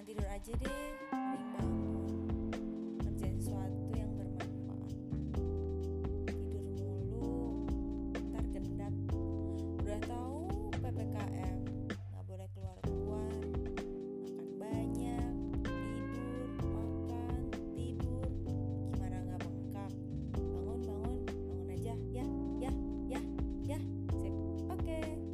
jangan tidur aja deh mending bangun. Kerjain sesuatu yang bermanfaat. Tidur mulu ntar gendat udah tahu ppkm nggak boleh keluar keluar makan banyak tidur makan tidur. Gimana nggak bengkak? Bangun bangun bangun aja. Ya ya ya ya. Sip. Oke. okay.